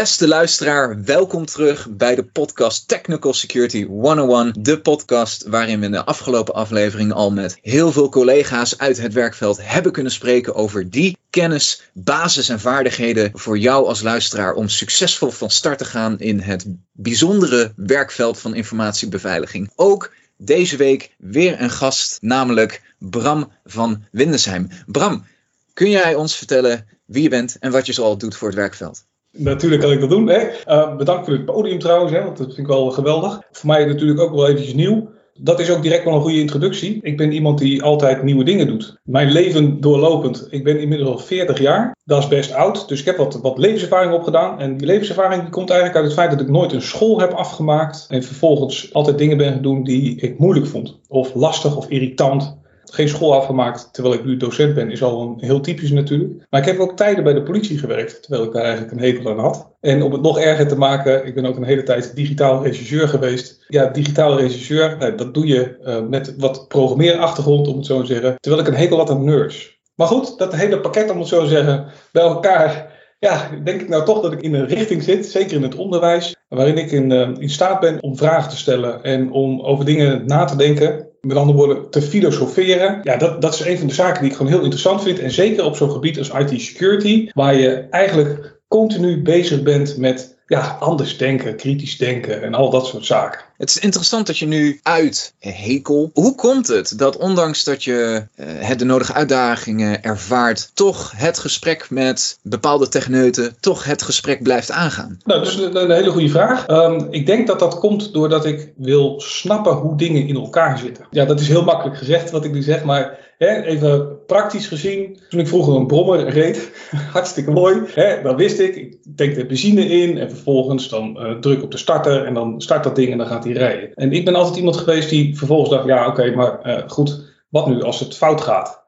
Beste luisteraar, welkom terug bij de podcast Technical Security 101. De podcast waarin we in de afgelopen aflevering al met heel veel collega's uit het werkveld hebben kunnen spreken over die kennis, basis en vaardigheden voor jou als luisteraar om succesvol van start te gaan in het bijzondere werkveld van informatiebeveiliging. Ook deze week weer een gast, namelijk Bram van Windesheim. Bram, kun jij ons vertellen wie je bent en wat je zoal doet voor het werkveld? Natuurlijk kan ik dat doen. Hè. Uh, bedankt voor het podium trouwens, hè, want dat vind ik wel geweldig. Voor mij natuurlijk ook wel eventjes nieuw. Dat is ook direct wel een goede introductie. Ik ben iemand die altijd nieuwe dingen doet. Mijn leven doorlopend. Ik ben inmiddels al 40 jaar. Dat is best oud. Dus ik heb wat, wat levenservaring opgedaan. En die levenservaring die komt eigenlijk uit het feit dat ik nooit een school heb afgemaakt. En vervolgens altijd dingen ben gaan doen die ik moeilijk vond. Of lastig of irritant geen school afgemaakt terwijl ik nu docent ben, is al een heel typisch natuurlijk. Maar ik heb ook tijden bij de politie gewerkt, terwijl ik daar eigenlijk een hekel aan had. En om het nog erger te maken, ik ben ook een hele tijd digitaal regisseur geweest. Ja, digitaal regisseur, nou, dat doe je uh, met wat programmeerachtergrond, om het zo te zeggen. Terwijl ik een hekel had aan nerds. Maar goed, dat hele pakket, om het zo te zeggen, bij elkaar ja, denk ik nou toch dat ik in een richting zit, zeker in het onderwijs, waarin ik in, uh, in staat ben om vragen te stellen en om over dingen na te denken met andere woorden, te filosoferen. Ja, dat, dat is een van de zaken die ik gewoon heel interessant vind. En zeker op zo'n gebied als IT security, waar je eigenlijk continu bezig bent met ja, anders denken, kritisch denken en al dat soort zaken. Het is interessant dat je nu uit hekel. Hoe komt het dat ondanks dat je uh, de nodige uitdagingen ervaart, toch het gesprek met bepaalde techneuten, toch het gesprek blijft aangaan? Nou, dat is een, hele goede vraag. Um, ik denk dat dat komt doordat ik wil snappen hoe dingen in elkaar zitten. Ja, dat is heel makkelijk gezegd wat ik nu zeg, maar even praktisch gezien, toen ik vroeger een brommer reed, hartstikke mooi, hè, dan wist ik, ik denk de benzine in en vervolgens dan uh, druk op de starter en dan start dat ding en dan gaat hij rijden. En ik ben altijd iemand geweest die vervolgens dacht, ja oké, maar uh, goed, wat nu als het fout gaat?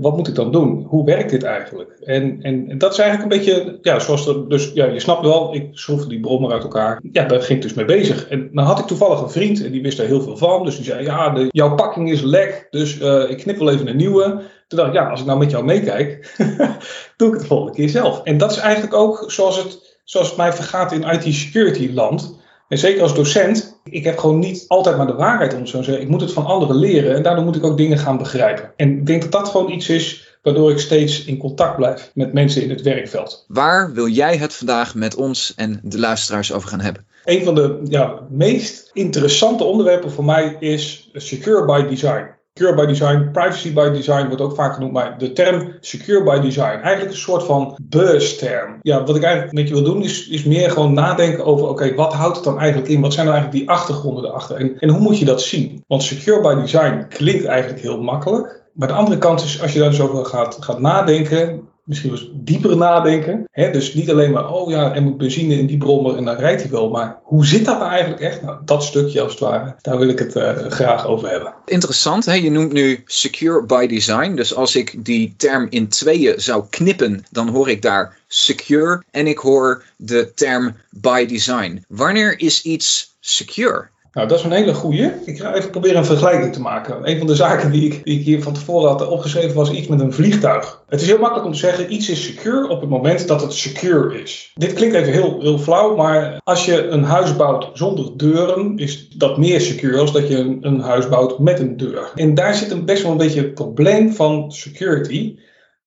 Wat moet ik dan doen? Hoe werkt dit eigenlijk? En, en, dat is eigenlijk een beetje, ja, zoals er, dus ja, je snapt wel, ik schroefde die brommer uit elkaar. Ja, daar ging ik dus mee bezig. En dan had ik toevallig een vriend en die wist daar heel veel van. Dus die zei, ja, de, jouw pakking is lek, dus uh, ik knip wel even een nieuwe. Toen dacht ik, ja, als ik nou met jou meekijk, doe ik het de volgende keer zelf. En dat is eigenlijk ook zoals het, zoals het mij vergaat in IT-security land. En zeker als docent, ik heb gewoon niet altijd maar de waarheid om zo te zeggen. Ik moet het van anderen leren en daardoor moet ik ook dingen gaan begrijpen. En ik denk dat dat gewoon iets is waardoor ik steeds in contact blijf met mensen in het werkveld. Waar wil jij het vandaag met ons en de luisteraars over gaan hebben? Een van de ja, meest interessante onderwerpen voor mij is Secure by Design. Secure by design, privacy by design wordt ook vaak genoemd, maar de term secure by design, eigenlijk een soort van buzzterm. Ja, wat ik eigenlijk met je wil doen, is, is meer gewoon nadenken over, oké, wat houdt het dan eigenlijk in? Wat zijn nou eigenlijk die achtergronden erachter? En, en hoe moet je dat zien? Want secure by design klinkt eigenlijk heel makkelijk. Maar de andere kant is, als je daar dus over gaat, gaat nadenken, misschien wel dieper nadenken. Hè? Dus niet alleen maar, oh ja, er moet benzine in die brommer en dan rijdt hij wel. Maar hoe zit dat nou eigenlijk echt? Nou, dat stukje als het ware, daar wil ik het uh, graag over hebben. Interessant, hè? je noemt nu secure by design. Dus als ik die term in tweeën zou knippen, dan hoor ik daar secure en ik hoor de term by design. Wanneer is iets secure? Nou, dat is een hele goeie. Ik ga even proberen een vergelijking te maken. Een van de zaken die ik, die ik hier van tevoren had opgeschreven was iets met een vliegtuig. Het is heel makkelijk om te zeggen, iets is secure op het moment dat het secure is. Dit klinkt even heel, heel flauw, maar als je een huis bouwt zonder deuren, is dat meer secure als dat je een, een huis bouwt met een deur. En daar zit een best wel een beetje het probleem van security.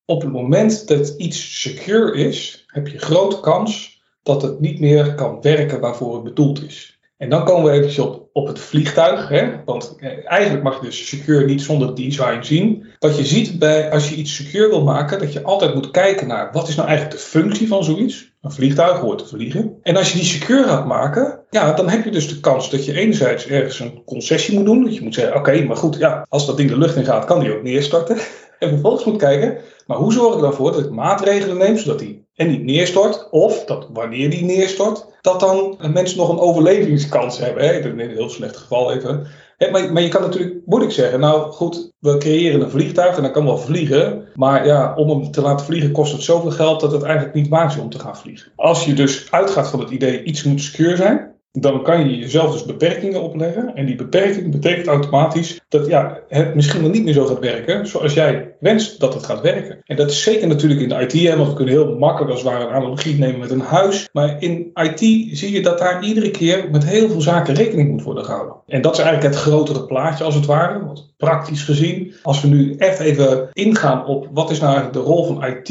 Op het moment dat iets secure is, heb je grote kans dat het niet meer kan werken waarvoor het bedoeld is. En dan komen we eventjes op, op het vliegtuig. Hè? Want eh, eigenlijk mag je dus secure niet zonder design zien. Wat je ziet bij, als je iets secure wil maken, dat je altijd moet kijken naar wat is nou eigenlijk de functie van zoiets. Een vliegtuig hoort te vliegen. En als je die secure gaat maken, ja, dan heb je dus de kans dat je enerzijds ergens een concessie moet doen. Dat je moet zeggen, oké, maar goed, ja, als dat ding de lucht in gaat, kan die ook neerstorten. En vervolgens moet kijken, maar hoe zorg ik ervoor dat ik maatregelen neem zodat die en niet neerstort, of dat wanneer die neerstort, dat dan mensen nog een overlevingskans hebben. Hè? In een heel slecht geval even. Maar, maar je kan natuurlijk moeilijk zeggen, nou goed, we creëren een vliegtuig en dat kan wel vliegen. Maar ja, om hem te laten vliegen kost het zoveel geld dat het eigenlijk niet waard is om te gaan vliegen. Als je dus uitgaat van het idee iets moet secure zijn, dan kan je jezelf dus beperkingen opleggen. En die beperking betekent automatisch dat ja, het misschien wel niet meer zo gaat werken zoals jij wenst dat het gaat werken. En dat is zeker natuurlijk in de IT, want we kunnen heel makkelijk als het ware een analogie nemen met een huis. Maar in IT zie je dat daar iedere keer met heel veel zaken rekening moet worden gehouden. En dat is eigenlijk het grotere plaatje als het ware, want praktisch gezien. Als we nu echt even ingaan op wat is nou de rol van IT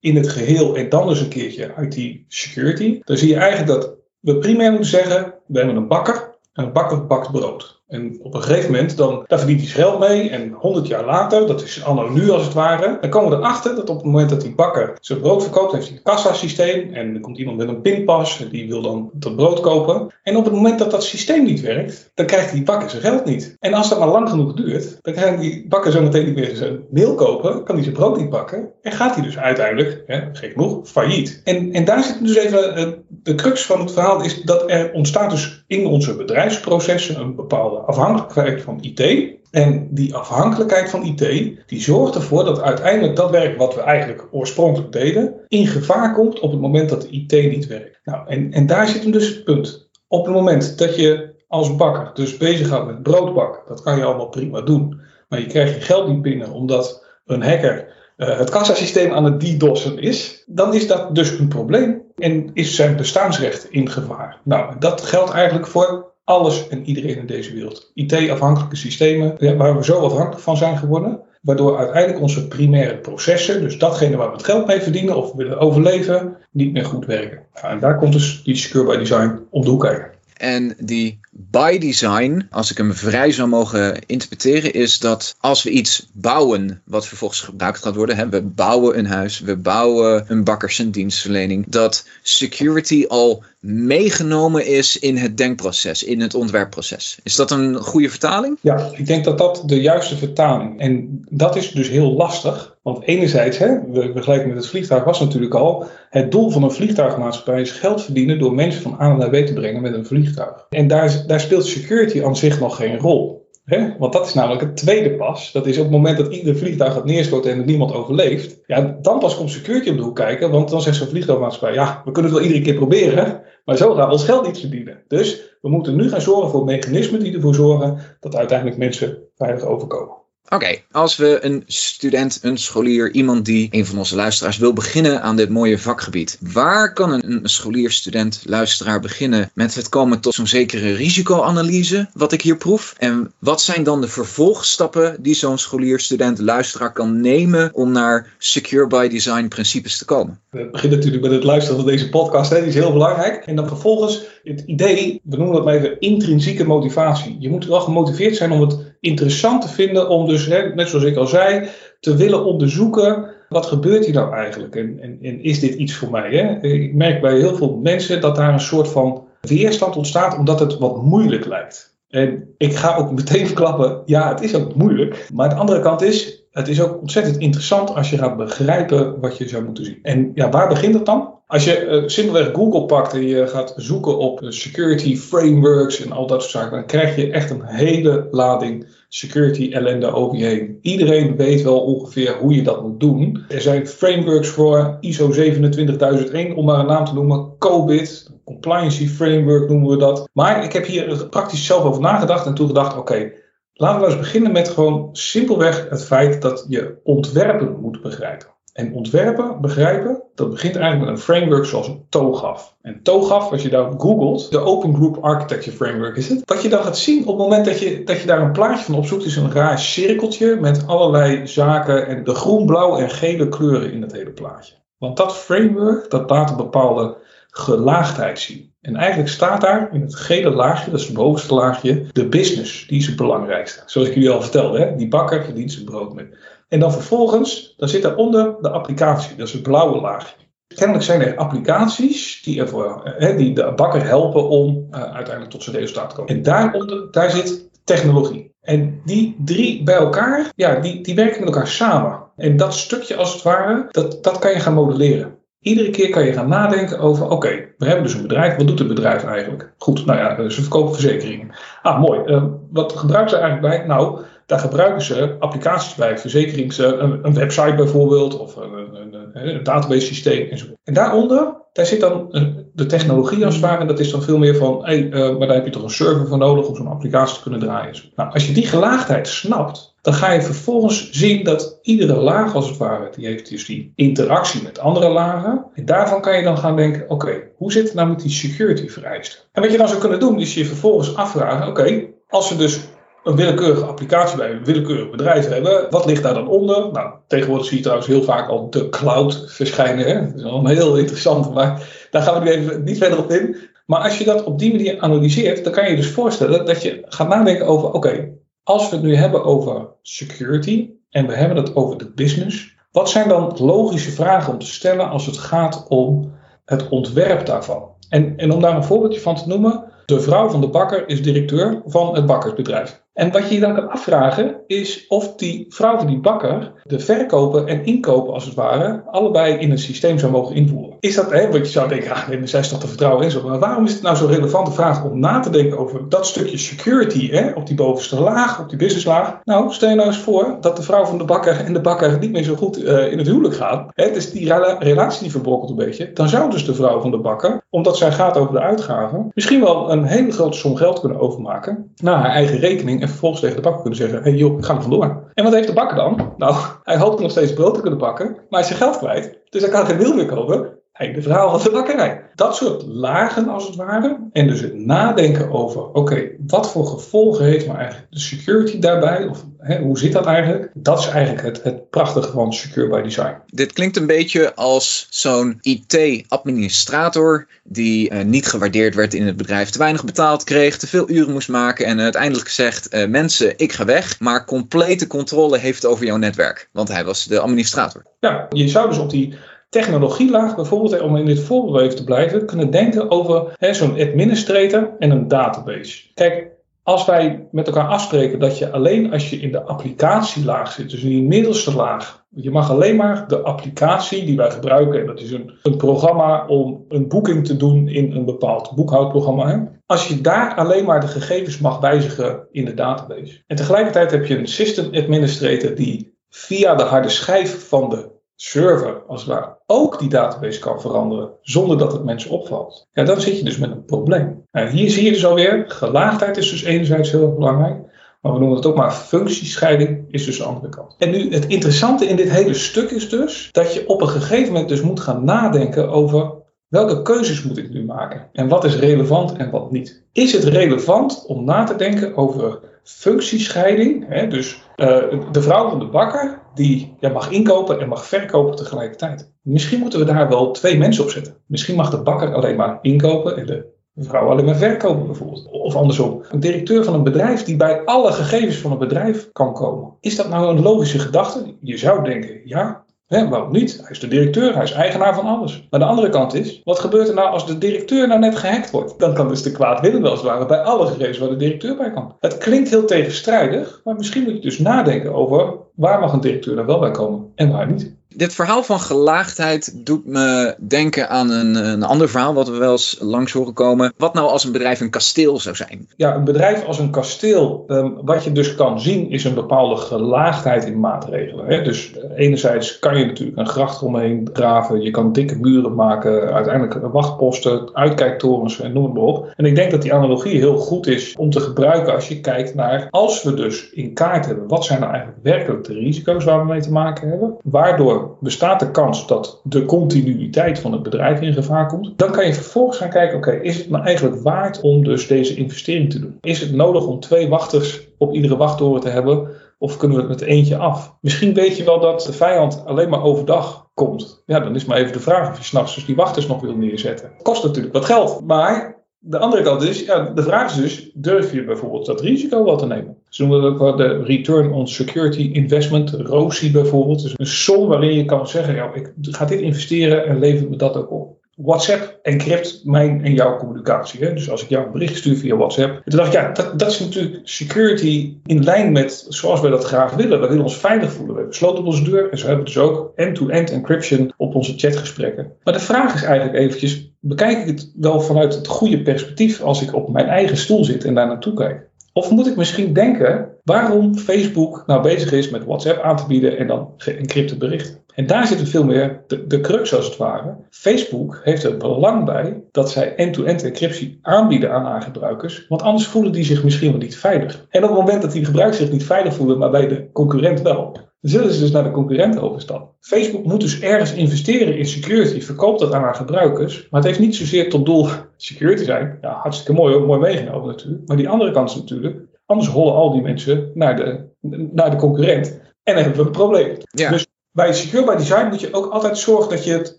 in het geheel en dan dus een keertje IT security, dan zie je eigenlijk dat we primair moeten zeggen, we hebben een bakker en een bakker bakt brood. En op een gegeven moment, dan, daar verdient hij geld mee. En 100 jaar later, dat is anno nu als het ware, dan komen we erachter dat op het moment dat die bakker zijn brood verkoopt, heeft hij een kassasysteem. En er komt iemand met een pinpas, die wil dan dat brood kopen. En op het moment dat dat systeem niet werkt, dan krijgt die bakker zijn geld niet. En als dat maar lang genoeg duurt, dan kan die bakker zo meteen niet meer zijn meel kopen, kan hij zijn brood niet pakken. En gaat hij dus uiteindelijk, hè, gek genoeg, failliet. En, en daar zit dus even, eh, de crux van het verhaal is dat er ontstaat dus in onze bedrijfsprocessen een bepaalde afhankelijkheid van IT. En die afhankelijkheid van IT, die zorgt ervoor dat uiteindelijk dat werk wat we eigenlijk oorspronkelijk deden, in gevaar komt op het moment dat de IT niet werkt. Nou, en, en daar zit hem dus het punt. Op het moment dat je als bakker dus bezig gaat met broodbakken, dat kan je allemaal prima doen. Maar je krijgt je geld niet binnen omdat een hacker uh, het kassasysteem aan het DDoS'en is, dan is dat dus een probleem. En is zijn bestaansrecht in gevaar. Nou, dat geldt eigenlijk voor alles en iedereen in deze wereld. IT-afhankelijke systemen, waar we zo afhankelijk van zijn geworden, waardoor uiteindelijk onze primaire processen, dus datgene waar we het geld mee verdienen of willen overleven, niet meer goed werken. en daar komt dus die Secure by Design om de hoek kijken. En die by design, als ik hem vrij zou mogen interpreteren, is dat als we iets bouwen wat vervolgens gebruikt gaat worden, hè, we bouwen een huis, we bouwen een bakkers- en dienstverlening, dat security al meegenomen is in het denkproces, in het ontwerpproces. Is dat een goede vertaling? Ja, ik denk dat dat de juiste vertaling. En dat is dus heel lastig. Want enerzijds, hè, we vergelijken met het vliegtuig, was natuurlijk al. Het doel van een vliegtuigmaatschappij is geld verdienen door mensen van A naar B te brengen met een vliegtuig. En daar, daar speelt security aan zich nog geen rol. Hè? Want dat is namelijk het tweede pas. Dat is op het moment dat ieder vliegtuig gaat neerstorten en niemand overleeft. Ja, dan pas komt security op de hoek kijken. Want dan zegt zo'n vliegtuigmaatschappij: ja, we kunnen het wel iedere keer proberen. Maar zo gaan we ons geld niet verdienen. Dus we moeten nu gaan zorgen voor mechanismen die ervoor zorgen dat uiteindelijk mensen veilig overkomen. Oké, als we een student, een scholier, iemand die een van onze luisteraars wil beginnen aan dit mooie vakgebied. Waar kan een, scholier, student, luisteraar beginnen met het komen tot zo'n zekere risicoanalyse, wat ik hier proef? En wat zijn dan de vervolgstappen die zo'n scholier, student, luisteraar kan nemen om naar secure by design principes te komen? We beginnen natuurlijk met het luisteren van deze podcast, hè, die is heel belangrijk. En dan vervolgens het idee, we noemen dat maar even intrinsieke motivatie. Je moet wel gemotiveerd zijn om het interessant te vinden om dus, hè, net zoals ik al zei, te willen onderzoeken wat gebeurt hier nou eigenlijk en, en, is dit iets voor mij. Hè? Ik merk bij heel veel mensen dat daar een soort van weerstand ontstaat omdat het wat moeilijk lijkt. En ik ga ook meteen verklappen, ja, het is ook moeilijk. Maar de andere kant is, het is ook ontzettend interessant als je gaat begrijpen wat je zou moeten zien. En ja, waar begint het dan? Als je uh, simpelweg Google pakt en je gaat zoeken op security frameworks en al dat soort zaken, dan krijg je echt een hele lading security ellende over je heen. Iedereen weet wel ongeveer hoe je dat moet doen. Er zijn frameworks voor ISO 27001, om maar een naam te noemen, COBIT, compliancy framework noemen we dat. Maar ik heb hier praktisch zelf over nagedacht en toen gedacht, oké, laten we eens beginnen met gewoon simpelweg het feit dat je ontwerpen moet begrijpen. En ontwerpen, begrijpen, dat begint eigenlijk met een framework zoals TOGAF. En TOGAF, als je daar googelt, de Open Group Architecture Framework is het. Wat je dan gaat zien op het moment dat je, dat je daar een plaatje van opzoekt, is een raar cirkeltje met allerlei zaken en de groen, blauw en gele kleuren in het hele plaatje. Want dat framework, dat laat een bepaalde gelaagdheid zien. En eigenlijk staat daar in het gele laagje, dat is het bovenste laagje, de business. Die is het belangrijkste. Zoals ik jullie al vertelde, hè? die bakker verdient zijn brood met. En dan vervolgens, dan zit daaronder de applicatie, dat is het blauwe laagje. Kennelijk zijn er applicaties die, ervoor, hè, die de bakker helpen om uh, uiteindelijk tot zijn resultaat te komen. En daaronder, daar zit technologie. En die drie bij elkaar, ja, die, die werken met elkaar samen. En dat stukje als het ware, dat, dat kan je gaan modelleren. Iedere keer kan je gaan nadenken over, oké, we hebben dus een bedrijf, wat doet het bedrijf eigenlijk? Goed, nou ja, ze verkopen verzekeringen. Ah, mooi. Uh, wat gebruiken ze eigenlijk bij? Nou, Daar gebruiken ze applicaties bij, verzekerings, een, een website bijvoorbeeld, of een, een, een, database systeem enzovoort. En daaronder, daar zit dan de technologie als het ware. En dat is dan veel meer van, hey, maar daar heb je toch een server voor nodig om zo'n applicatie te kunnen draaien. Nou, als je die gelaagdheid snapt, dan ga je vervolgens zien dat iedere laag als het ware, die heeft dus die interactie met andere lagen. En daarvan kan je dan gaan denken, oké, hoe zit het nou met die security vereisten? En wat je dan zou kunnen doen, is je vervolgens afvragen, oké, als we dus een willekeurige applicatie bij een willekeurig bedrijf hebben, wat ligt daar dan onder? Nou, tegenwoordig zie je trouwens heel vaak al de cloud verschijnen. Hè? Dat is wel heel interessant, maar daar gaan we nu even niet verder op in. Maar als je dat op die manier analyseert, dan kan je dus voorstellen dat je gaat nadenken over, oké, als we het nu hebben over security en we hebben het over de business, wat zijn dan logische vragen om te stellen als het gaat om het ontwerp daarvan? En, en om daar een voorbeeldje van te noemen, de vrouw van de bakker is directeur van het bakkersbedrijf. En wat je je dan kan afvragen is of die vrouw van die bakker de verkopen en inkopen als het ware allebei in een systeem zou mogen invoeren. Is dat, hè, want je zou denken, ah, nee, zij is toch te vertrouwen in zo. Maar waarom is het nou zo'n relevante vraag om na te denken over dat stukje security hè, op die bovenste laag, op die businesslaag? Nou, stel je nou eens voor dat de vrouw van de bakker en de bakker niet meer zo goed uh, in het huwelijk gaan. Hè, dus die relatie die verbrokkelt een beetje. Dan zou dus de vrouw van de bakker, omdat zij gaat over de uitgaven, misschien wel een hele grote som geld kunnen overmaken naar haar eigen rekening en vervolgens tegen de bakker kunnen zeggen: hey joh, ik ga er vandoor. En wat heeft de bakker dan? Nou, hij hoopt nog steeds brood te kunnen bakken, maar hij is zijn geld kwijt. Dus hij kan geen wiel meer kopen. Hij de verhaal van de bakkerij. Dat soort lagen als het ware. En dus het nadenken over, oké, wat voor gevolgen heeft nou eigenlijk de security daarbij? Of hè, hoe zit dat eigenlijk? Dat is eigenlijk het, het prachtige van Secure by Design. Dit klinkt een beetje als zo'n IT-administrator die uh, niet gewaardeerd werd in het bedrijf, te weinig betaald kreeg, te veel uren moest maken en uiteindelijk zegt, uh, mensen, ik ga weg, maar complete controle heeft over jouw netwerk. Want hij was de administrator. Ja, je zou dus op die technologielaag bijvoorbeeld, om in dit voorbeeld even te blijven, kunnen denken over zo'n administrator en een database. Kijk, als wij met elkaar afspreken dat je alleen als je in de applicatielaag zit, dus in die middelste laag, je mag alleen maar de applicatie die wij gebruiken, en dat is een, een programma om een boeking te doen in een bepaald boekhoudprogramma. Als je daar alleen maar de gegevens mag wijzigen in de database. En tegelijkertijd heb je een system administrator die via de harde schijf van de server, als het ware, ook die database kan veranderen zonder dat het mensen opvalt, ja, dan zit je dus met een probleem. Hier zie je dus alweer, gelaagdheid is dus enerzijds heel belangrijk, maar we noemen het ook maar functiescheiding is dus de andere kant. En nu het interessante in dit hele stuk is dus dat je op een gegeven moment dus moet gaan nadenken over welke keuzes moet ik nu maken en wat is relevant en wat niet. Is het relevant om na te denken over functiescheiding? Hè? Dus uh, de vrouw van de bakker die mag inkopen en mag verkopen tegelijkertijd. Misschien moeten we daar wel twee mensen op zetten. Misschien mag de bakker alleen maar inkopen en de vrouw alleen maar verkopen bijvoorbeeld. Of andersom. Een directeur van een bedrijf die bij alle gegevens van een bedrijf kan komen. Is dat nou een logische gedachte? Je zou denken, ja, Hè, waarom niet? Hij is de directeur, hij is eigenaar van alles. Maar de andere kant is, wat gebeurt er nou als de directeur nou net gehackt wordt? Dan kan dus de kwaadwillende het ware bij alle gegevens waar de directeur bij kan. Het klinkt heel tegenstrijdig, maar misschien moet je dus nadenken over waar mag een directeur nou wel bij komen en waar niet. Dit verhaal van gelaagdheid doet me denken aan een, een ander verhaal wat we wel eens langs horen komen. Wat nou als een bedrijf een kasteel zou zijn? Ja, een bedrijf als een kasteel, um, wat je dus kan zien, is een bepaalde gelaagdheid in maatregelen. Hè? Dus enerzijds kan je natuurlijk een gracht omheen graven, je kan dikke muren maken, uiteindelijk wachtposten, uitkijktorens en noem het maar op. En ik denk dat die analogie heel goed is om te gebruiken als je kijkt naar, als we dus in kaart hebben, wat zijn nou eigenlijk werkelijk de risico's waar we mee te maken hebben, waardoor bestaat de kans dat de continuïteit van het bedrijf in gevaar komt. Dan kan je vervolgens gaan kijken, oké, is het nou eigenlijk waard om dus deze investering te doen? Is het nodig om twee wachters op iedere wachttoren te hebben? Of kunnen we het met eentje af? Misschien weet je wel dat de vijand alleen maar overdag komt. Ja, dan is maar even de vraag of je s'nachts dus die wachters nog wil neerzetten. Kost natuurlijk wat geld, maar de andere kant is, ja, de vraag is dus, durf je bijvoorbeeld dat risico wel te nemen? Ze noemen dat ook wel de Return on Security Investment, ROSI bijvoorbeeld. Dus een som waarin je kan zeggen, ja, ik ga dit investeren en lever me dat ook op. WhatsApp encrypt mijn en jouw communicatie. Hè? Dus als ik jou een bericht stuur via WhatsApp. En dacht ik, ja, dat, dat is natuurlijk security in lijn met zoals wij dat graag willen. We willen ons veilig voelen. We hebben sloten op onze deur. En zo hebben we dus ook end-to-end encryption op onze chatgesprekken. Maar de vraag is eigenlijk eventjes, bekijk ik het wel vanuit het goede perspectief als ik op mijn eigen stoel zit en daar naartoe kijk? Of moet ik misschien denken waarom Facebook nou bezig is met WhatsApp aan te bieden en dan geëncrypte berichten? En daar zit veel meer de, de crux als het ware. Facebook heeft er belang bij dat zij end-to-end encryptie aanbieden aan haar gebruikers, want anders voelen die zich misschien wel niet veilig. En op het moment dat die gebruikers zich niet veilig voelen, maar bij de concurrent wel, dan zullen ze dus naar de concurrent overstappen. Facebook moet dus ergens investeren in security, verkoopt dat aan haar gebruikers, maar het heeft niet zozeer tot doel security zijn. Ja, hartstikke mooi, mooi meegenomen natuurlijk. Maar die andere kant is natuurlijk, anders hollen al die mensen naar de, naar de concurrent en dan hebben we een probleem. Ja. Dus bij Secure by Design moet je ook altijd zorgen dat je het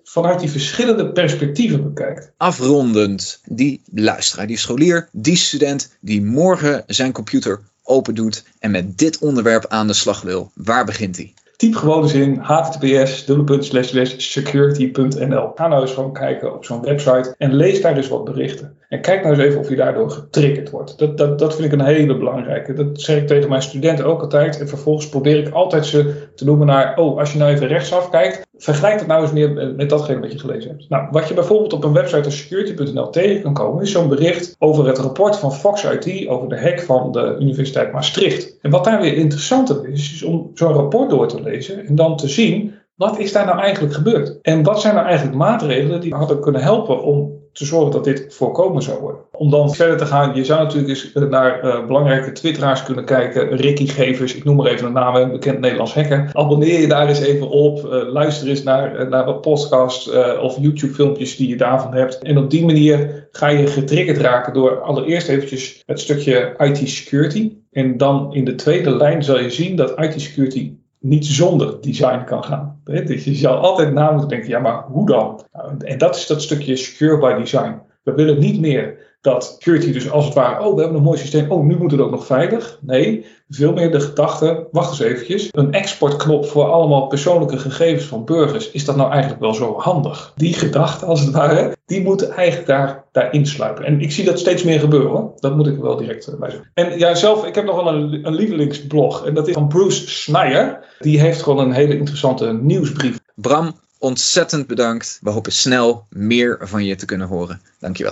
vanuit die verschillende perspectieven bekijkt. Afrondend, die luisteraar, die scholier, die student die morgen zijn computer open doet en met dit onderwerp aan de slag wil, waar begint hij? Typ gewoon eens in https security.nl. Ga nou eens gewoon kijken op zo'n website en lees daar dus wat berichten. En kijk nou eens even of je daardoor getriggerd wordt. Dat, dat, dat vind ik een hele belangrijke. Dat zeg ik tegen mijn studenten ook altijd. En vervolgens probeer ik altijd ze te noemen naar, oh, als je nou even rechtsaf kijkt, vergelijk het nou eens meer met datgene wat je gelezen hebt. Nou, wat je bijvoorbeeld op een website als security.nl tegen kan komen, is zo'n bericht over het rapport van Fox IT over de hack van de Universiteit Maastricht. En wat daar weer interessanter is, is om zo'n rapport door te lezen en dan te zien wat is daar nou eigenlijk gebeurd? En wat zijn nou eigenlijk maatregelen die hadden kunnen helpen om te zorgen dat dit voorkomen zou worden. Om dan verder te gaan, je zou natuurlijk eens naar uh, belangrijke twitteraars kunnen kijken. Ricky Gevers, ik noem maar even een naam, een bekend Nederlands hacker. Abonneer je daar eens even op. Uh, luister eens naar, uh, naar wat podcasts of YouTube filmpjes die je daarvan hebt. En op die manier ga je getriggerd raken door allereerst eventjes het stukje IT security. En dan in de tweede lijn zal je zien dat IT security niet zonder design kan gaan. Dus je zal altijd na moeten denken, ja, maar hoe dan? Nou, en dat is dat stukje secure by design. We willen niet meer dat security dus als het ware, oh, we hebben een mooi systeem, oh, nu moet het ook nog veilig. Nee, veel meer de gedachte, wacht eens eventjes, een exportknop voor allemaal persoonlijke gegevens van burgers, is dat nou eigenlijk wel zo handig? Die gedachte, als het ware, die moet eigenlijk daar, daar insluipen. En ik zie dat steeds meer gebeuren, dat moet ik wel direct eh, bij zeggen. En ja, zelf, ik heb nog wel een, een lievelingsblog, en dat is van Bruce Schneier. Die heeft gewoon een hele interessante nieuwsbrief. Bram, ontzettend bedankt. We hopen snel meer van je te kunnen horen. Dankjewel.